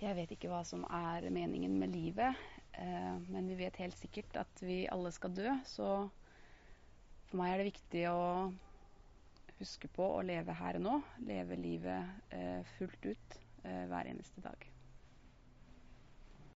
Jeg vet ikke hva som er meningen med livet, eh, men vi vet helt sikkert at vi alle skal dø. Så for meg er det viktig å huske på å leve her og nå. Leve livet eh, fullt ut eh, hver eneste dag.